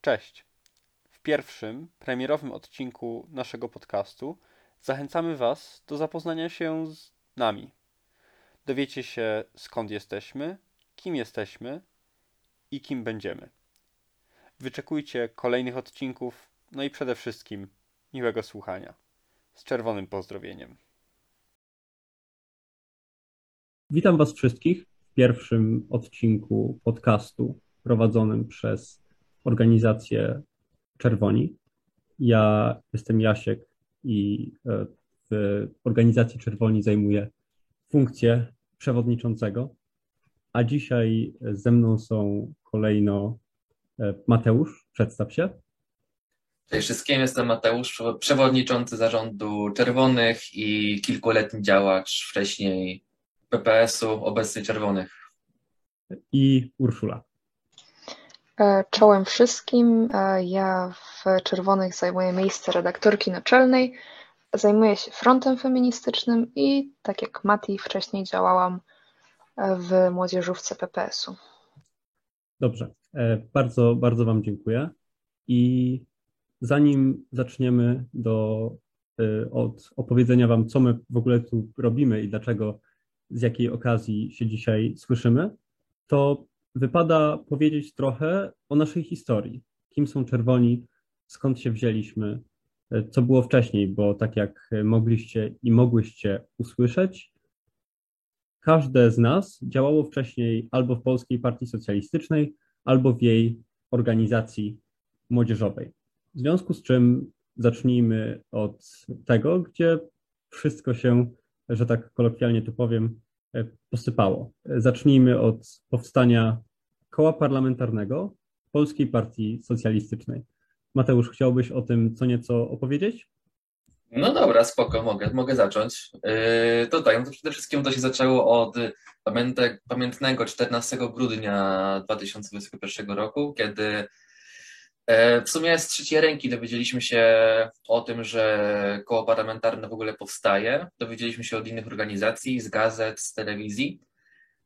Cześć. W pierwszym, premierowym odcinku naszego podcastu zachęcamy Was do zapoznania się z nami. Dowiecie się skąd jesteśmy, kim jesteśmy i kim będziemy. Wyczekujcie kolejnych odcinków, no i przede wszystkim miłego słuchania. Z czerwonym pozdrowieniem. Witam Was wszystkich w pierwszym odcinku podcastu prowadzonym przez organizację Czerwoni. Ja jestem Jasiek i e, w organizacji Czerwoni zajmuję funkcję przewodniczącego, a dzisiaj ze mną są kolejno e, Mateusz, przedstaw się. Cześć wszystkim, jestem Mateusz, przewodniczący zarządu Czerwonych i kilkuletni działacz wcześniej PPS-u, obecnie Czerwonych. I Urszula. E, czołem wszystkim. E, ja w Czerwonych zajmuję miejsce redaktorki naczelnej. Zajmuję się frontem feministycznym i tak jak Mati wcześniej działałam e, w młodzieżówce PPS-u. Dobrze, bardzo, bardzo Wam dziękuję. I zanim zaczniemy do, od opowiedzenia Wam, co my w ogóle tu robimy i dlaczego, z jakiej okazji się dzisiaj słyszymy, to wypada powiedzieć trochę o naszej historii. Kim są czerwoni, skąd się wzięliśmy, co było wcześniej, bo tak jak mogliście i mogłyście usłyszeć, każde z nas działało wcześniej albo w Polskiej Partii Socjalistycznej, albo w jej organizacji młodzieżowej. W związku z czym zacznijmy od tego, gdzie wszystko się, że tak kolokwialnie tu powiem, E, posypało. Zacznijmy od powstania koła parlamentarnego Polskiej Partii Socjalistycznej. Mateusz, chciałbyś o tym co nieco opowiedzieć? No dobra, spoko, mogę, mogę zacząć. Yy, to tak, no to przede wszystkim to się zaczęło od pamiętnego 14 grudnia 2021 roku, kiedy E, w sumie z trzeciej ręki dowiedzieliśmy się o tym, że koło parlamentarne w ogóle powstaje. Dowiedzieliśmy się od innych organizacji, z gazet, z telewizji,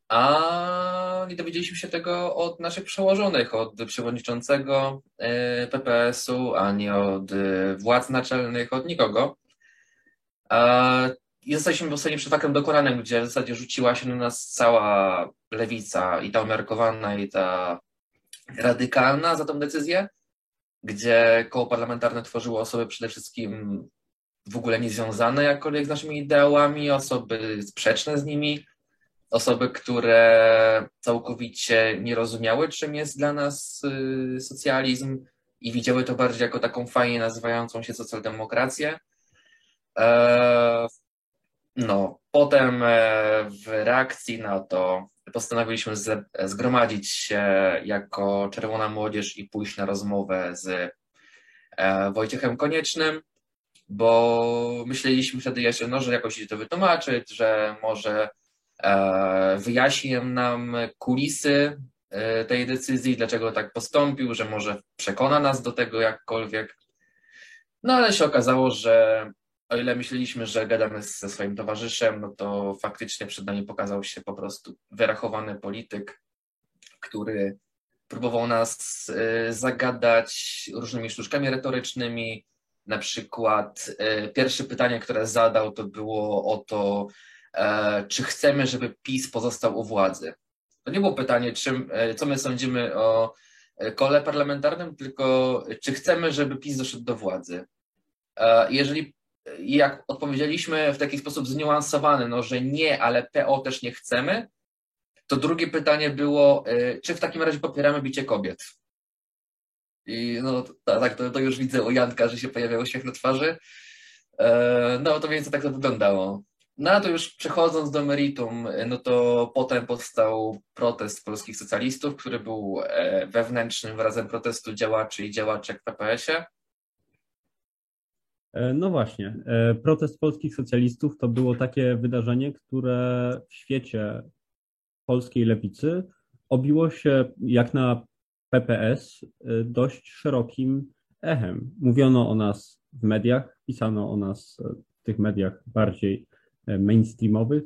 a nie dowiedzieliśmy się tego od naszych przełożonych, od przewodniczącego e, PPS-u, ani od e, władz naczelnych, od nikogo. I zostaliśmy postawieni przed faktem dokonanym, gdzie w zasadzie rzuciła się na nas cała lewica, i ta umiarkowana, i ta radykalna za tą decyzję gdzie koło parlamentarne tworzyło osoby przede wszystkim w ogóle niezwiązane jakkolwiek z naszymi ideałami, osoby sprzeczne z nimi, osoby, które całkowicie nie rozumiały, czym jest dla nas y, socjalizm i widziały to bardziej jako taką fajnie nazywającą się socjaldemokrację. E, no, potem e, w reakcji na to postanowiliśmy zgromadzić się jako Czerwona Młodzież i pójść na rozmowę z e, Wojciechem Koniecznym, bo myśleliśmy wtedy jeszcze, no, że jakoś to wytłumaczyć, że może e, wyjaśni nam kulisy tej decyzji, dlaczego tak postąpił, że może przekona nas do tego jakkolwiek. No ale się okazało, że o ile myśleliśmy, że gadamy ze swoim towarzyszem, no to faktycznie przed nami pokazał się po prostu wyrachowany polityk, który próbował nas y, zagadać różnymi sztuczkami retorycznymi. Na przykład y, pierwsze pytanie, które zadał, to było o to, e, czy chcemy, żeby PiS pozostał u władzy. To nie było pytanie, czym, e, co my sądzimy o e, kole parlamentarnym, tylko czy chcemy, żeby PiS doszedł do władzy. Jeżeli jak odpowiedzieliśmy w taki sposób zniuansowany, no, że nie, ale PO też nie chcemy, to drugie pytanie było, y, czy w takim razie popieramy bicie kobiet? I no tak, to, to już widzę u Janka, że się pojawiał uśmiech na twarzy. E, no to więc tak to wyglądało. No a to już przechodząc do meritum, no to potem powstał protest polskich socjalistów, który był e, wewnętrznym wyrazem protestu działaczy i działaczek w PPS-ie. E, no właśnie, e, protest polskich socjalistów to było takie wydarzenie, które w świecie polskiej lewicy obiło się jak na PPS e, dość szerokim echem. Mówiono o nas w mediach, pisano o nas w tych mediach bardziej mainstreamowych.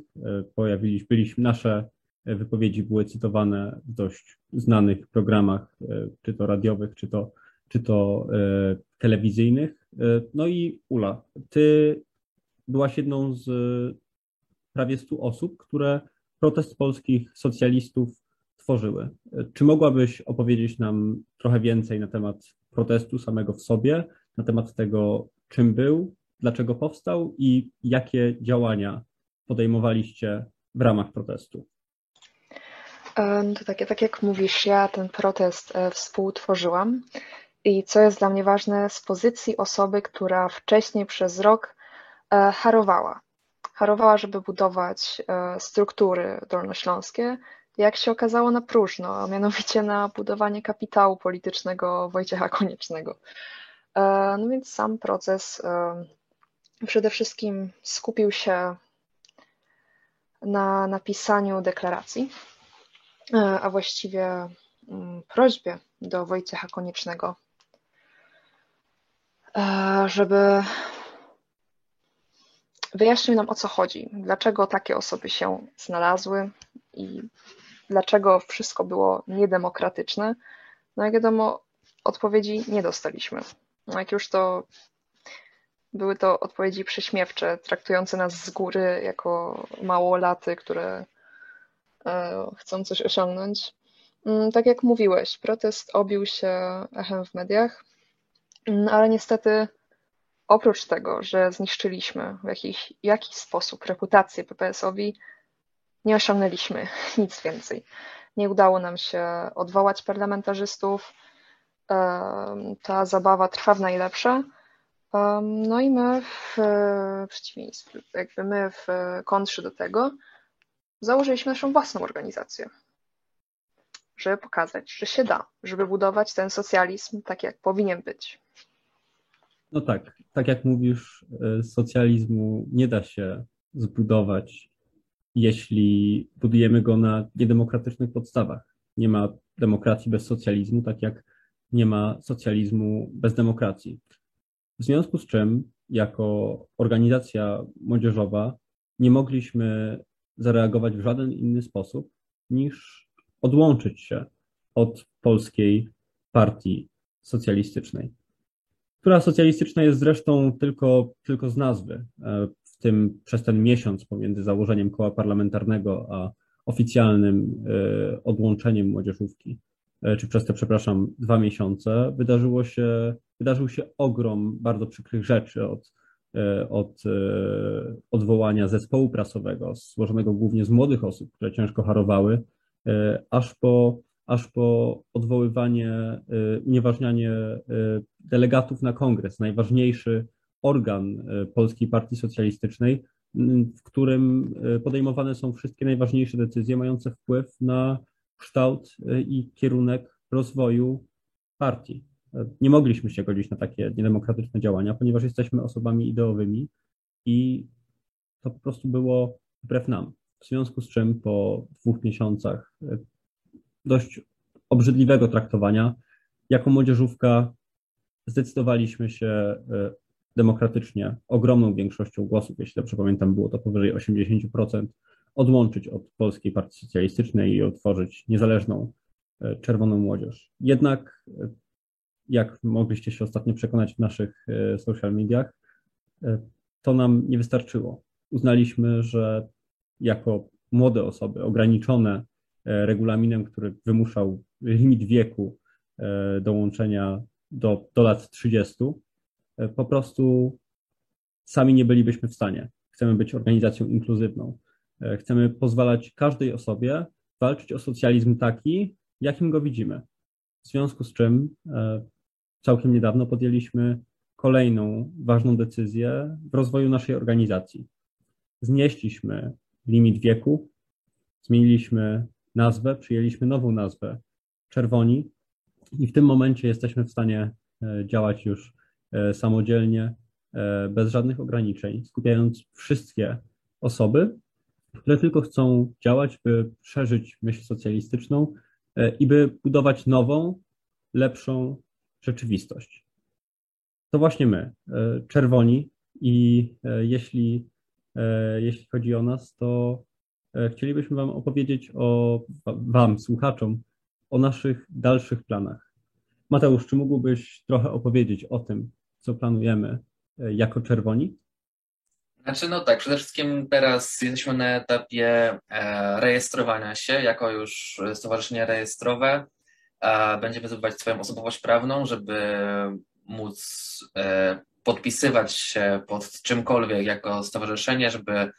Pojawiliśmy, byliśmy, nasze wypowiedzi były cytowane w dość znanych programach, czy to radiowych, czy to czy to telewizyjnych. No i Ula, ty byłaś jedną z prawie 100 osób, które protest polskich socjalistów tworzyły. Czy mogłabyś opowiedzieć nam trochę więcej na temat protestu samego w sobie, na temat tego, czym był, dlaczego powstał i jakie działania podejmowaliście w ramach protestu? E, no to tak, tak jak mówisz, ja ten protest e, współtworzyłam i co jest dla mnie ważne, z pozycji osoby, która wcześniej przez rok e, harowała. Harowała, żeby budować struktury dolnośląskie, jak się okazało na próżno, a mianowicie na budowanie kapitału politycznego Wojciecha Koniecznego. No więc sam proces przede wszystkim skupił się na napisaniu deklaracji, e, a właściwie mm, prośbie do Wojciecha Koniecznego, e, żeby wyjaśnił nam o co chodzi, dlaczego takie osoby się znalazły i dlaczego wszystko było niedemokratyczne. No jak wiadomo, odpowiedzi nie dostaliśmy. No jak już to były to odpowiedzi prześmiewcze, traktujące nas z góry jako małolaty, które e, chcą coś osiągnąć. Mm, tak jak mówiłeś, protest obił się echem w mediach, mm, ale niestety oprócz tego, że zniszczyliśmy w jakiś, jakiś sposób reputację PPS-owi, nie osiągnęliśmy nic więcej. Nie udało nam się odwołać parlamentarzystów. Ta zabawa trwa w najlepsze no i my w przeciwieństwie, jakby my w kontrze do tego założyliśmy naszą własną organizację, żeby pokazać, że się da, żeby budować ten socjalizm tak, jak powinien być. No tak, tak jak mówisz, e, socjalizmu nie da się zbudować, jeśli budujemy go na niedemokratycznych podstawach. Nie ma demokracji bez socjalizmu, tak jak nie ma socjalizmu bez demokracji. W związku z czym, jako organizacja młodzieżowa, nie mogliśmy zareagować w żaden inny sposób niż odłączyć się od polskiej partii socjalistycznej, która socjalistyczna jest zresztą tylko, tylko z nazwy. E, w tym przez ten miesiąc pomiędzy założeniem koła parlamentarnego a oficjalnym e, odłączeniem młodzieżówki E, czy przez te, przepraszam, dwa miesiące wydarzyło się, wydarzył się ogrom bardzo przykrych rzeczy od, od odwołania zespołu prasowego, złożonego głównie z młodych osób, które ciężko harowały, aż po, aż po odwoływanie, unieważnianie delegatów na kongres, najważniejszy organ Polskiej Partii Socjalistycznej, w którym podejmowane są wszystkie najważniejsze decyzje mające wpływ na kształt i kierunek rozwoju partii. Nie mogliśmy się godzić na takie niedemokratyczne działania, ponieważ jesteśmy osobami ideowymi i to po prostu było wbrew nam. W związku z czym po dwóch miesiącach y, dość obrzydliwego traktowania, jako młodzieżówka zdecydowaliśmy się y, demokratycznie, ogromną większością głosów, jeśli dobrze pamiętam, było to powyżej 80%, odłączyć od Polskiej Partii Socjalistycznej i otworzyć niezależną e, Czerwoną Młodzież. Jednak, e, jak mogliście się ostatnio przekonać w naszych e, social mediach, to nam nie wystarczyło. Uznaliśmy, że jako młode osoby, ograniczone regulaminem, który wymuszał limit wieku dołączenia do, do lat 30, po prostu sami nie bylibyśmy w stanie. Chcemy być organizacją inkluzywną. E, chcemy pozwalać każdej osobie walczyć o socjalizm taki, jakim go widzimy. W związku z czym e, całkiem niedawno podjęliśmy kolejną ważną decyzję w rozwoju naszej organizacji. Znieśliśmy limit wieku, zmieniliśmy nazwę, przyjęliśmy nową nazwę Czerwoni. I w tym momencie jesteśmy w stanie e, działać już samodzielnie, bez żadnych ograniczeń, skupiając wszystkie osoby, które tylko chcą działać, by przeżyć myśl socjalistyczną e, i by budować nową, lepszą rzeczywistość. To właśnie my, e, czerwoni, i e, jeśli, jeśli chodzi o nas, to chcielibyśmy Wam opowiedzieć o Wam, słuchaczom, o naszych dalszych planach. Mateusz, czy mógłbyś trochę opowiedzieć o tym, co planujemy e, jako czerwoni? Znaczy, no tak, przede wszystkim teraz jesteśmy na etapie e, rejestrowania się jako już stowarzyszenie rejestrowe. E, będziemy zdobywać swoją osobowość prawną, żeby móc e, podpisywać się pod czymkolwiek jako stowarzyszenie, żeby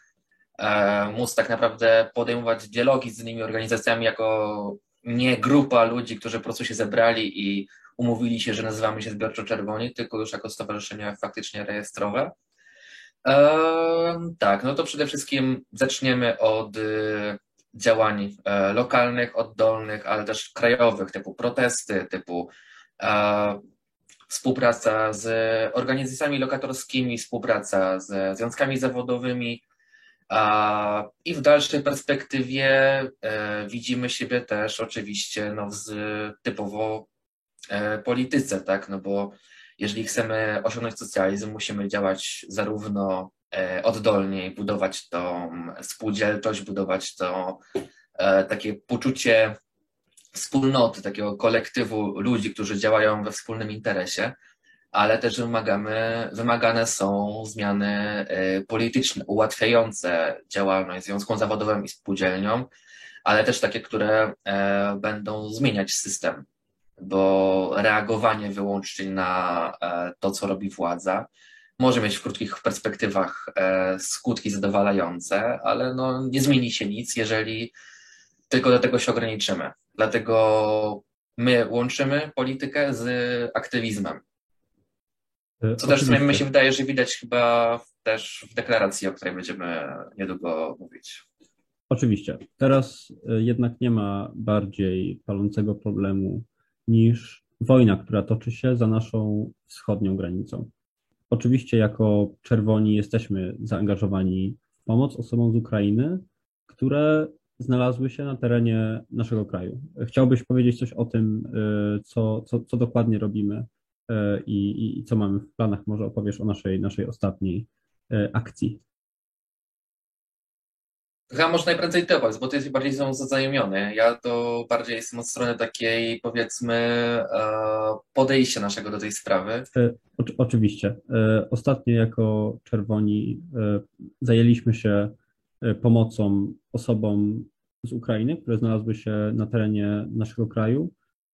e, móc tak naprawdę podejmować dialogi z innymi organizacjami jako nie grupa ludzi, którzy po prostu się zebrali i umówili się, że nazywamy się Zbiorczo Czerwoni, tylko już jako stowarzyszenie faktycznie rejestrowe. tak, no to przede wszystkim zaczniemy od y, działań e, lokalnych, oddolnych, ale też krajowych, typu protesty, typu e, współpraca z organizacjami lokatorskimi, współpraca ze związkami zawodowymi, i w dalszej perspektywie e, widzimy siebie też oczywiście no, w typowo polityce, tak? No bo jeżeli chcemy osiągnąć socjalizm, musimy działać zarówno oddolnie, budować tą spółdzielczość, budować to takie poczucie wspólnoty, takiego kolektywu ludzi, którzy działają we wspólnym interesie, ale też wymagamy, wymagane są zmiany y, polityczne, ułatwiające działalność związkom zawodowym i spółdzielniom, ale też takie, które e, będą zmieniać system, bo reagowanie wyłącznie na e, to, co robi władza, może mieć w krótkich perspektywach e, skutki zadowalające, ale no, nie zmieni się nic, jeżeli tylko do tego się ograniczymy. Dlatego my łączymy politykę z aktywizmem. E, Co też mi się wydaje, że widać chyba też w deklaracji, o której będziemy niedługo mówić. Oczywiście. Teraz e, jednak nie ma bardziej palącego problemu niż wojna, która toczy się za naszą wschodnią granicą. Oczywiście, jako czerwoni jesteśmy zaangażowani w pomoc osobom z Ukrainy, które znalazły się na terenie naszego kraju. Chciałbyś powiedzieć coś o tym, y, co, co, co dokładnie robimy y, i, i co mamy w planach? Może opowiesz o naszej, naszej ostatniej y, akcji. Chyba może najprędzej opowiedz, bo ty jesteś bardziej są zaznajomiony. Ja to bardziej jestem od strony takiej, powiedzmy, e, podejścia naszego do tej sprawy. O, oczywiście. Ostatnio jako czerwoni zajęliśmy się E, pomocą osobom z Ukrainy, które znalazły się na terenie naszego kraju,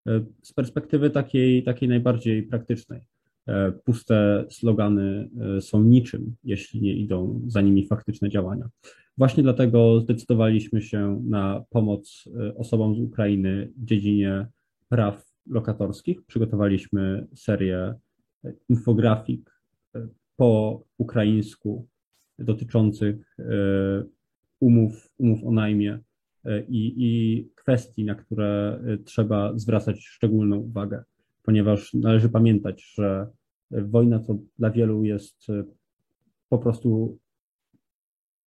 e, z perspektywy takiej, takiej najbardziej praktycznej. E, puste slogany są niczym, jeśli nie idą za nimi faktyczne działania. Właśnie dlatego zdecydowaliśmy się na pomoc osobom z Ukrainy w dziedzinie praw lokatorskich. Przygotowaliśmy serię infografik po ukraińsku dotyczących umów, umów o najmie e, i, i kwestii, na które e, trzeba zwracać szczególną uwagę, ponieważ należy pamiętać, że wojna to dla wielu jest e, po prostu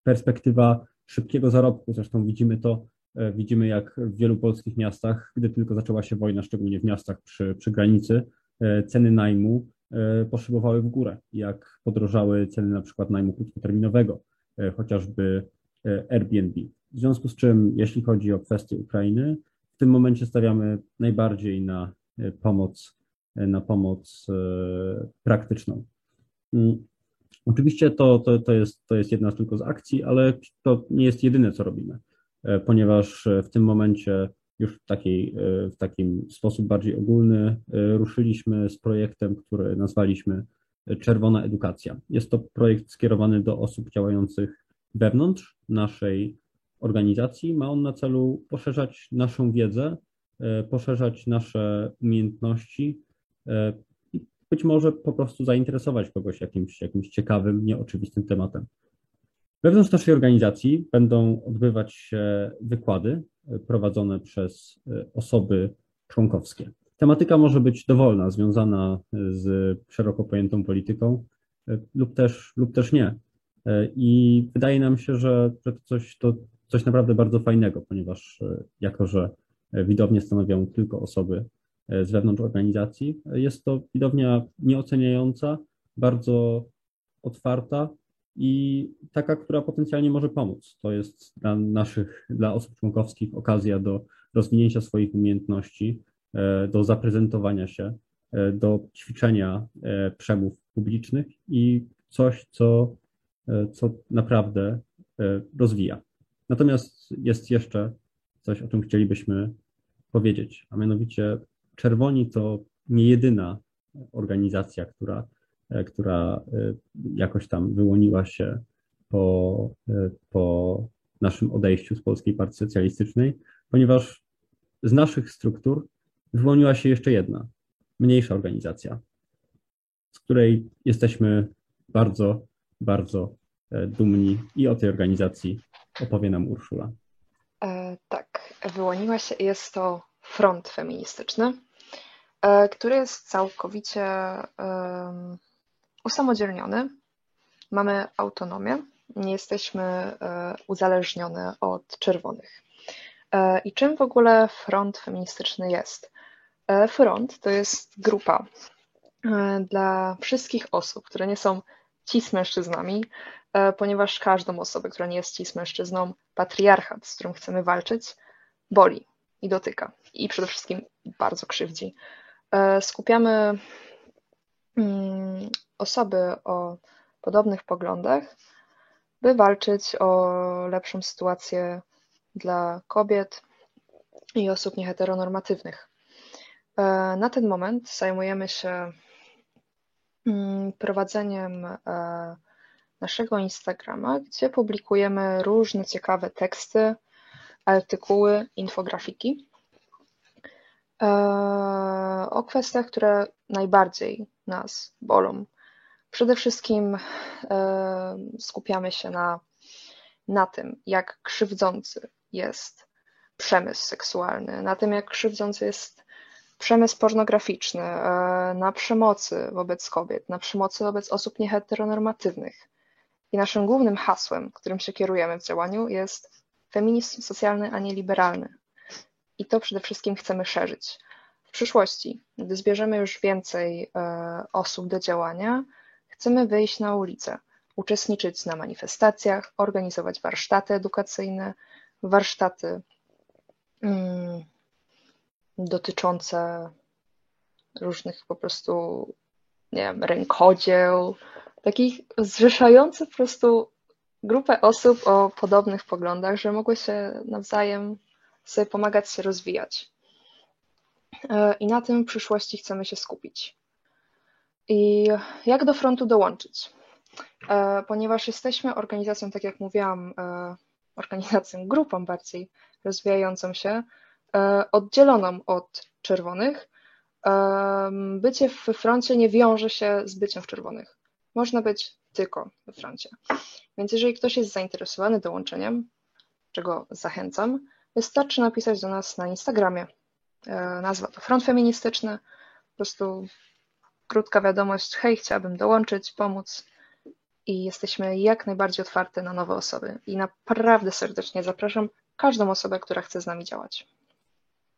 perspektywa szybkiego zarobku. Zresztą widzimy to, widzimy jak w wielu polskich miastach, gdy tylko zaczęła się wojna, szczególnie w miastach przy, przy granicy, ceny najmu poszybowały w górę, jak podrożały ceny na przykład najmu krótkoterminowego, chociażby E, Airbnb. W związku z czym, jeśli chodzi o kwestię Ukrainy, w tym momencie stawiamy najbardziej na e, pomoc, e, na pomoc praktyczną. Mm, oczywiście to, to, to, jest, to jest jedna tylko z akcji, ale to nie jest jedyne, co robimy, ponieważ w tym momencie już w, takiej, w takim sposób bardziej ogólny ruszyliśmy z projektem, który nazwaliśmy Czerwona Edukacja. Jest to projekt skierowany do osób działających wewnątrz naszej organizacji. Ma on na celu poszerzać naszą wiedzę, e, poszerzać nasze umiejętności e, i być może po prostu zainteresować kogoś jakimś, jakimś ciekawym, nieoczywistym tematem. Wewnątrz naszej organizacji będą odbywać się wykłady e, prowadzone przez osoby członkowskie. Tematyka może być dowolna, związana z szeroko pojętą polityką lub też, lub też nie. E, I wydaje nam się, że, to, coś, to coś naprawdę bardzo fajnego, ponieważ e, jako, że widownie stanowią tylko osoby e, z wewnątrz organizacji, jest to widownia nieoceniająca, bardzo otwarta i taka, która potencjalnie może pomóc. To jest dla naszych, dla osób członkowskich okazja do rozwinięcia swoich umiejętności, do zaprezentowania się, do ćwiczenia przemów publicznych i coś, co, co naprawdę rozwija. Natomiast jest jeszcze coś, o czym chcielibyśmy powiedzieć, a mianowicie Czerwoni to nie jedyna organizacja, która, która jakoś tam wyłoniła się po, po naszym odejściu z Polskiej Partii Socjalistycznej, ponieważ z naszych struktur wyłoniła się jeszcze jedna, mniejsza organizacja, z której jesteśmy bardzo, bardzo e, dumni i o tej organizacji opowie nam Urszula. E, tak, wyłoniła się, jest to front feministyczny, e, który jest całkowicie e, usamodzielniony. Mamy autonomię, nie jesteśmy e, uzależnione od czerwonych. E, I czym w ogóle front feministyczny jest? E, front to jest grupa dla wszystkich osób, które nie są cis mężczyznami, ponieważ każdą osobę, która nie jest cis mężczyzną, patriarchat, z którym chcemy walczyć, boli i dotyka. I przede wszystkim bardzo krzywdzi. Skupiamy osoby o podobnych poglądach, by walczyć o lepszą sytuację dla kobiet i osób nieheteronormatywnych. E, na ten moment zajmujemy się mm, prowadzeniem e, naszego Instagrama, gdzie publikujemy różne ciekawe teksty, artykuły, infografiki o kwestiach, które najbardziej nas bolą Przede wszystkim e, skupiamy się na, na tym, jak krzywdzący jest przemysł seksualny, na tym, jak krzywdzący jest przemysł pornograficzny, e, na przemocy wobec kobiet, na przemocy wobec osób nieheteronormatywnych. I naszym głównym hasłem, którym się kierujemy w działaniu, jest feminizm socjalny, a nie liberalny. I to przede wszystkim chcemy szerzyć. W przyszłości, gdy zbierzemy już więcej e, osób do działania, Chcemy wyjść na ulicę, uczestniczyć na manifestacjach, organizować warsztaty edukacyjne, warsztaty mm, dotyczące różnych po prostu, nie wiem, rękodzieł, takich zrzeszających po prostu grupę osób o podobnych poglądach, że mogły się nawzajem sobie pomagać się rozwijać. E, I na tym w przyszłości chcemy się skupić. I jak do frontu dołączyć? E, ponieważ jesteśmy organizacją, tak jak mówiłam, e, organizacją, grupą bardziej rozwijającą się, oddzieloną od czerwonych, bycie w froncie nie wiąże się z byciem w czerwonych. Można być tylko we froncie. Więc jeżeli ktoś jest zainteresowany dołączeniem, czego zachęcam, wystarczy napisać do nas na Instagramie. Nazwa to Front Feministyczny. Po prostu krótka wiadomość, hej, chciałabym dołączyć, pomóc i jesteśmy jak najbardziej otwarte na nowe osoby i naprawdę serdecznie zapraszam każdą osobę, która chce z nami działać.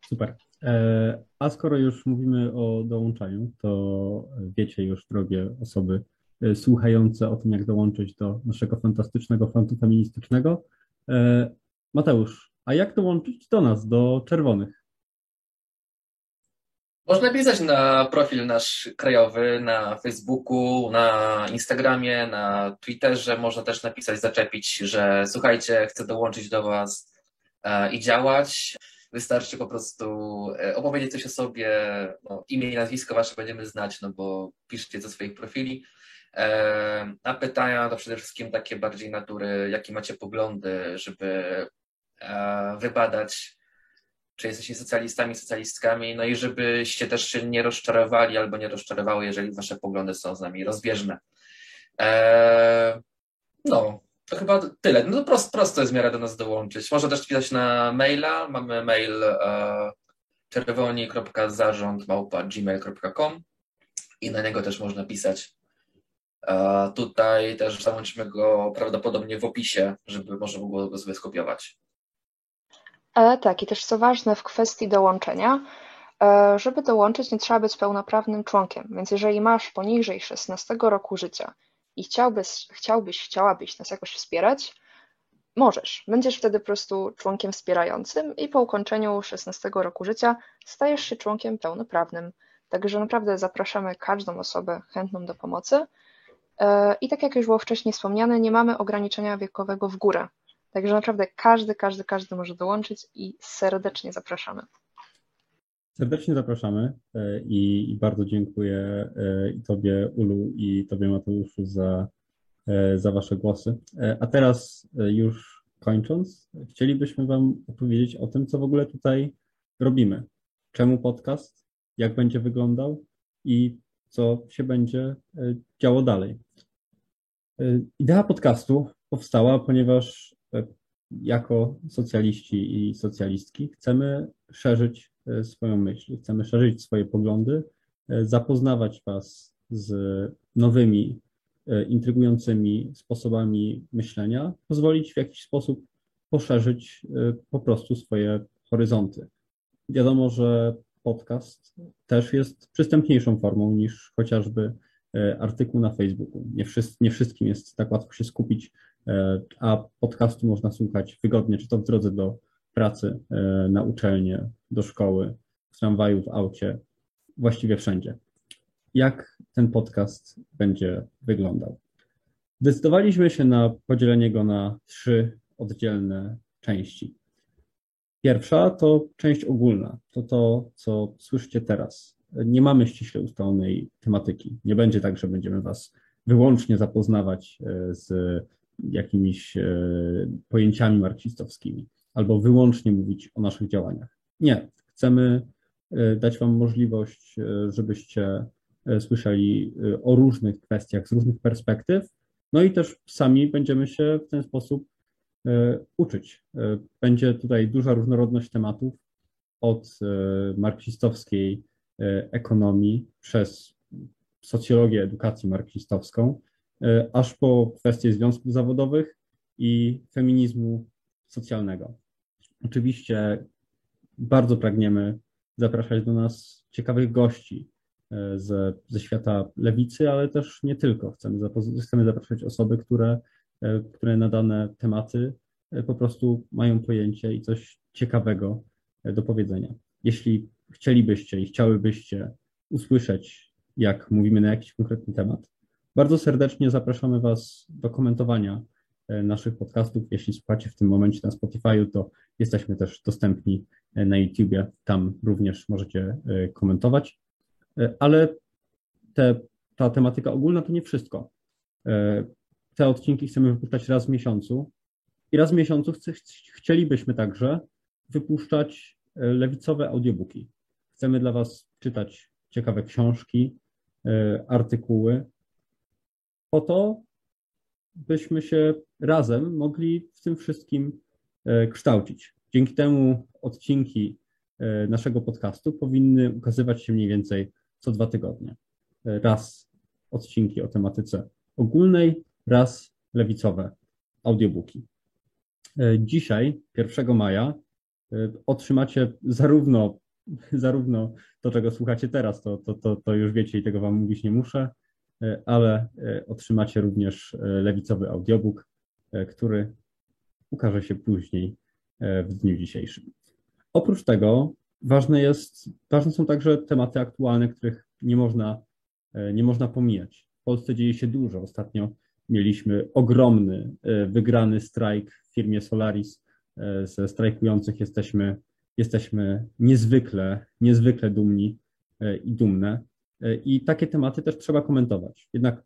Super. E, a skoro już mówimy o dołączaniu, to wiecie już, drogie osoby e, słuchające o tym, jak dołączyć do naszego fantastycznego frontu feministycznego. E, Mateusz, a jak dołączyć do nas, do czerwonych? Można pisać na profil nasz krajowy na Facebooku, na Instagramie, na Twitterze. Można też napisać, zaczepić, że słuchajcie, chcę dołączyć do Was e, i działać. Wystarczy po prostu e, opowiedzieć coś o sobie, no, imię i nazwisko Wasze będziemy znać, no bo piszcie ze swoich profili. E, a pytania to przede wszystkim takie bardziej natury, jakie macie poglądy, żeby wybadać czy jesteście socjalistami, socjalistkami, no i żebyście też się nie rozczarowali albo nie rozczarowały, jeżeli wasze poglądy są z nami rozbieżne. Eee, no, to chyba tyle. No to prosto, prosto jest w miarę do nas dołączyć. Można też pisać na maila. Mamy mail e, czerwoni.zarząd.gmail.com i na niego też można pisać. E, tutaj też załączymy go prawdopodobnie w opisie, żeby można było go sobie skopiować. E, tak, i też co ważne w kwestii dołączenia, e, żeby dołączyć, nie trzeba być pełnoprawnym członkiem. Więc jeżeli masz poniżej 16 roku życia i chciałbyś, chciałbyś chciałabyś nas jakoś wspierać, Możesz. Będziesz wtedy po prostu członkiem wspierającym i po ukończeniu 16 roku życia stajesz się członkiem pełnoprawnym. Także naprawdę zapraszamy każdą osobę chętną do pomocy. E, I tak jak już było wcześniej wspomniane, nie mamy ograniczenia wiekowego w górę. Także naprawdę każdy, każdy, każdy może dołączyć i serdecznie zapraszamy. Serdecznie zapraszamy e, i, i bardzo dziękuję e, i Tobie, Ulu, i Tobie, Mateuszu, za, e, za Wasze głosy. A teraz już kończąc, chcielibyśmy Wam opowiedzieć o tym, co w ogóle tutaj robimy. Czemu podcast, jak będzie wyglądał i co się będzie działo dalej. Idea podcastu powstała, ponieważ jako socjaliści i socjalistki chcemy szerzyć e, swoją myśl, chcemy szerzyć swoje poglądy, e, zapoznawać Was z nowymi, e, intrygującymi sposobami myślenia, pozwolić w jakiś sposób poszerzyć po prostu swoje horyzonty. Wiadomo, że podcast też jest przystępniejszą formą niż chociażby artykuł na Facebooku. Nie, wszyscy, nie wszystkim jest tak łatwo się skupić a podcastu można słuchać wygodnie, czy to w drodze do pracy, e, na uczelnię, do szkoły, w tramwaju, w aucie, właściwie wszędzie. Jak ten podcast będzie wyglądał? Zdecydowaliśmy się na podzielenie go na trzy oddzielne części. Pierwsza to część ogólna, to to, co słyszycie teraz. Nie mamy ściśle ustalonej tematyki. Nie będzie tak, że będziemy Was wyłącznie zapoznawać e, z jakimiś e, pojęciami marksistowskimi albo wyłącznie mówić o naszych działaniach. Nie. Chcemy e, dać Wam możliwość, e, żebyście słyszeli o różnych kwestiach z różnych perspektyw, no i też sami będziemy się w ten sposób uczyć. Będzie tutaj duża różnorodność tematów od marksistowskiej ekonomii przez socjologię edukacji marksistowską, aż po kwestie związków zawodowych i feminizmu socjalnego. Oczywiście bardzo pragniemy zapraszać do nas ciekawych gości e, ze, ze świata lewicy, ale też nie tylko. Chcemy, chcemy zapraszać osoby, które, e, które na dane tematy po prostu mają pojęcie i coś ciekawego do powiedzenia. Jeśli chcielibyście i chciałybyście usłyszeć, jak mówimy na jakiś konkretny temat, bardzo serdecznie zapraszamy Was do komentowania e, naszych podcastów. Jeśli słuchacie w tym momencie na Spotify, to jesteśmy też dostępni e, na YouTubie. Tam również możecie e, komentować. Ale te, ta tematyka ogólna to nie wszystko. Te odcinki chcemy wypuszczać raz w miesiącu i raz w miesiącu chcielibyśmy także wypuszczać lewicowe audiobooki. Chcemy dla Was czytać ciekawe książki, artykuły, po to, byśmy się razem mogli w tym wszystkim e, kształcić. Dzięki temu odcinki e, naszego podcastu powinny ukazywać się mniej więcej co dwa tygodnie. E, raz odcinki o tematyce ogólnej, raz lewicowe audiobooki. Dzisiaj, 1 maja, otrzymacie zarówno, zarówno to, czego słuchacie teraz, to, to, to, to już wiecie i tego wam mówić nie muszę, ale e, otrzymacie również e, lewicowy audiobook, który ukaże się później w dniu dzisiejszym. Oprócz tego ważne, jest, ważne są także tematy aktualne, których nie można, nie można pomijać. W Polsce dzieje się dużo. Ostatnio mieliśmy ogromny, wygrany strajk w firmie Solaris. Ze strajkujących jesteśmy, jesteśmy niezwykle, niezwykle dumni i dumne. I takie tematy też trzeba komentować. Jednak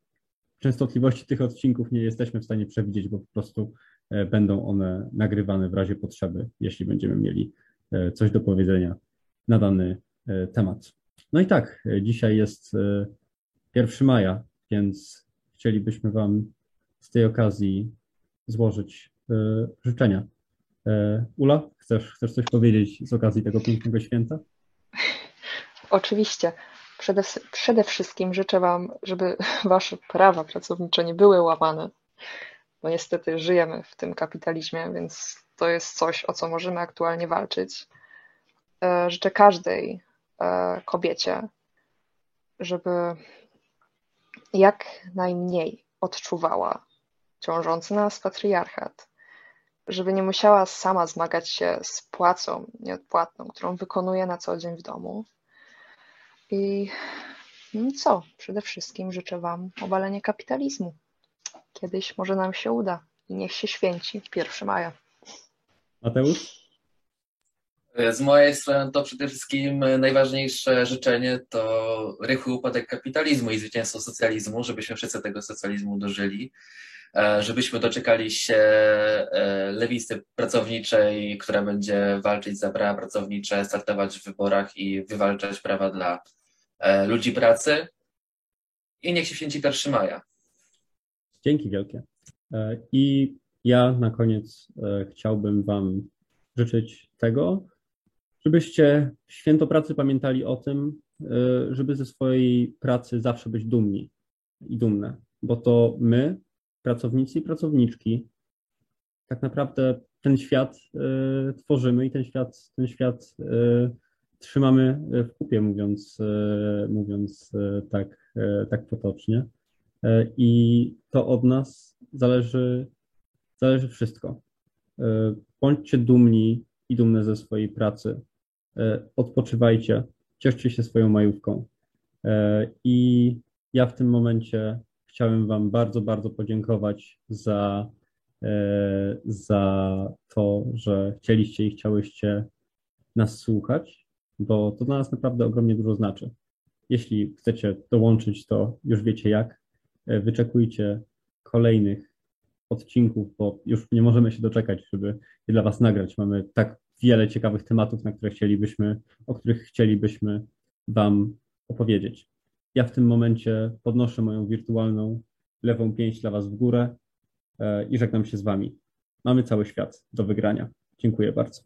częstotliwości tych odcinków nie jesteśmy w stanie przewidzieć, bo po prostu e, będą one nagrywane w razie potrzeby, jeśli będziemy mieli e, coś do powiedzenia na dany e, temat. No i tak, dzisiaj jest 1 maja, więc chcielibyśmy Wam z tej okazji złożyć życzenia. Ula, chcesz, chcesz coś powiedzieć z okazji tego pięknego święta? Oczywiście. Przede, przede wszystkim życzę Wam, żeby Wasze prawa pracownicze nie były łamane, bo niestety żyjemy w tym kapitalizmie, więc to jest coś, o co możemy aktualnie walczyć. E, życzę każdej e, kobiecie, żeby jak najmniej odczuwała ciążący nas patriarchat żeby nie musiała sama zmagać się z płacą nieodpłatną, którą wykonuje na co dzień w domu. I no i co? Przede wszystkim życzę Wam obalenia kapitalizmu. Kiedyś może nam się uda i niech się święci 1 maja. Mateusz? Z mojej strony to przede wszystkim najważniejsze życzenie to rychły upadek kapitalizmu i zwycięstwo socjalizmu, żebyśmy wszyscy tego socjalizmu dożyli, e, żebyśmy doczekali się e, lewicy pracowniczej, która będzie walczyć za prawa pracownicze, startować w wyborach i wywalczać prawa dla e, ludzi pracy. I niech się święci 1 maja. Dzięki wielkie. E, I ja na koniec e, chciałbym Wam życzyć tego, żebyście w święto pracy pamiętali o tym, e, żeby ze swojej pracy zawsze być dumni i dumne, bo to my, pracownicy i pracowniczki, tak naprawdę ten świat tworzymy i ten świat, ten świat trzymamy w kupie, mówiąc, mówiąc tak, tak potocznie. I to od nas zależy, zależy wszystko. Bądźcie dumni i dumne ze swojej pracy. Odpoczywajcie, cieszcie się swoją majówką. I ja w tym momencie chciałem Wam bardzo, bardzo podziękować za, za to, że chcieliście i chciałyście nas słuchać, bo to dla nas naprawdę ogromnie dużo znaczy. Jeśli chcecie dołączyć, to już wiecie jak. Wyczekujcie kolejnych odcinków, bo już nie możemy się doczekać, żeby je dla Was nagrać. Mamy tak wiele ciekawych tematów, na które chcielibyśmy, o których chcielibyśmy Wam opowiedzieć. Ja w tym momencie podnoszę moją wirtualną lewą pięść dla Was w górę i żegnam się z Wami. Mamy cały świat do wygrania. Dziękuję bardzo.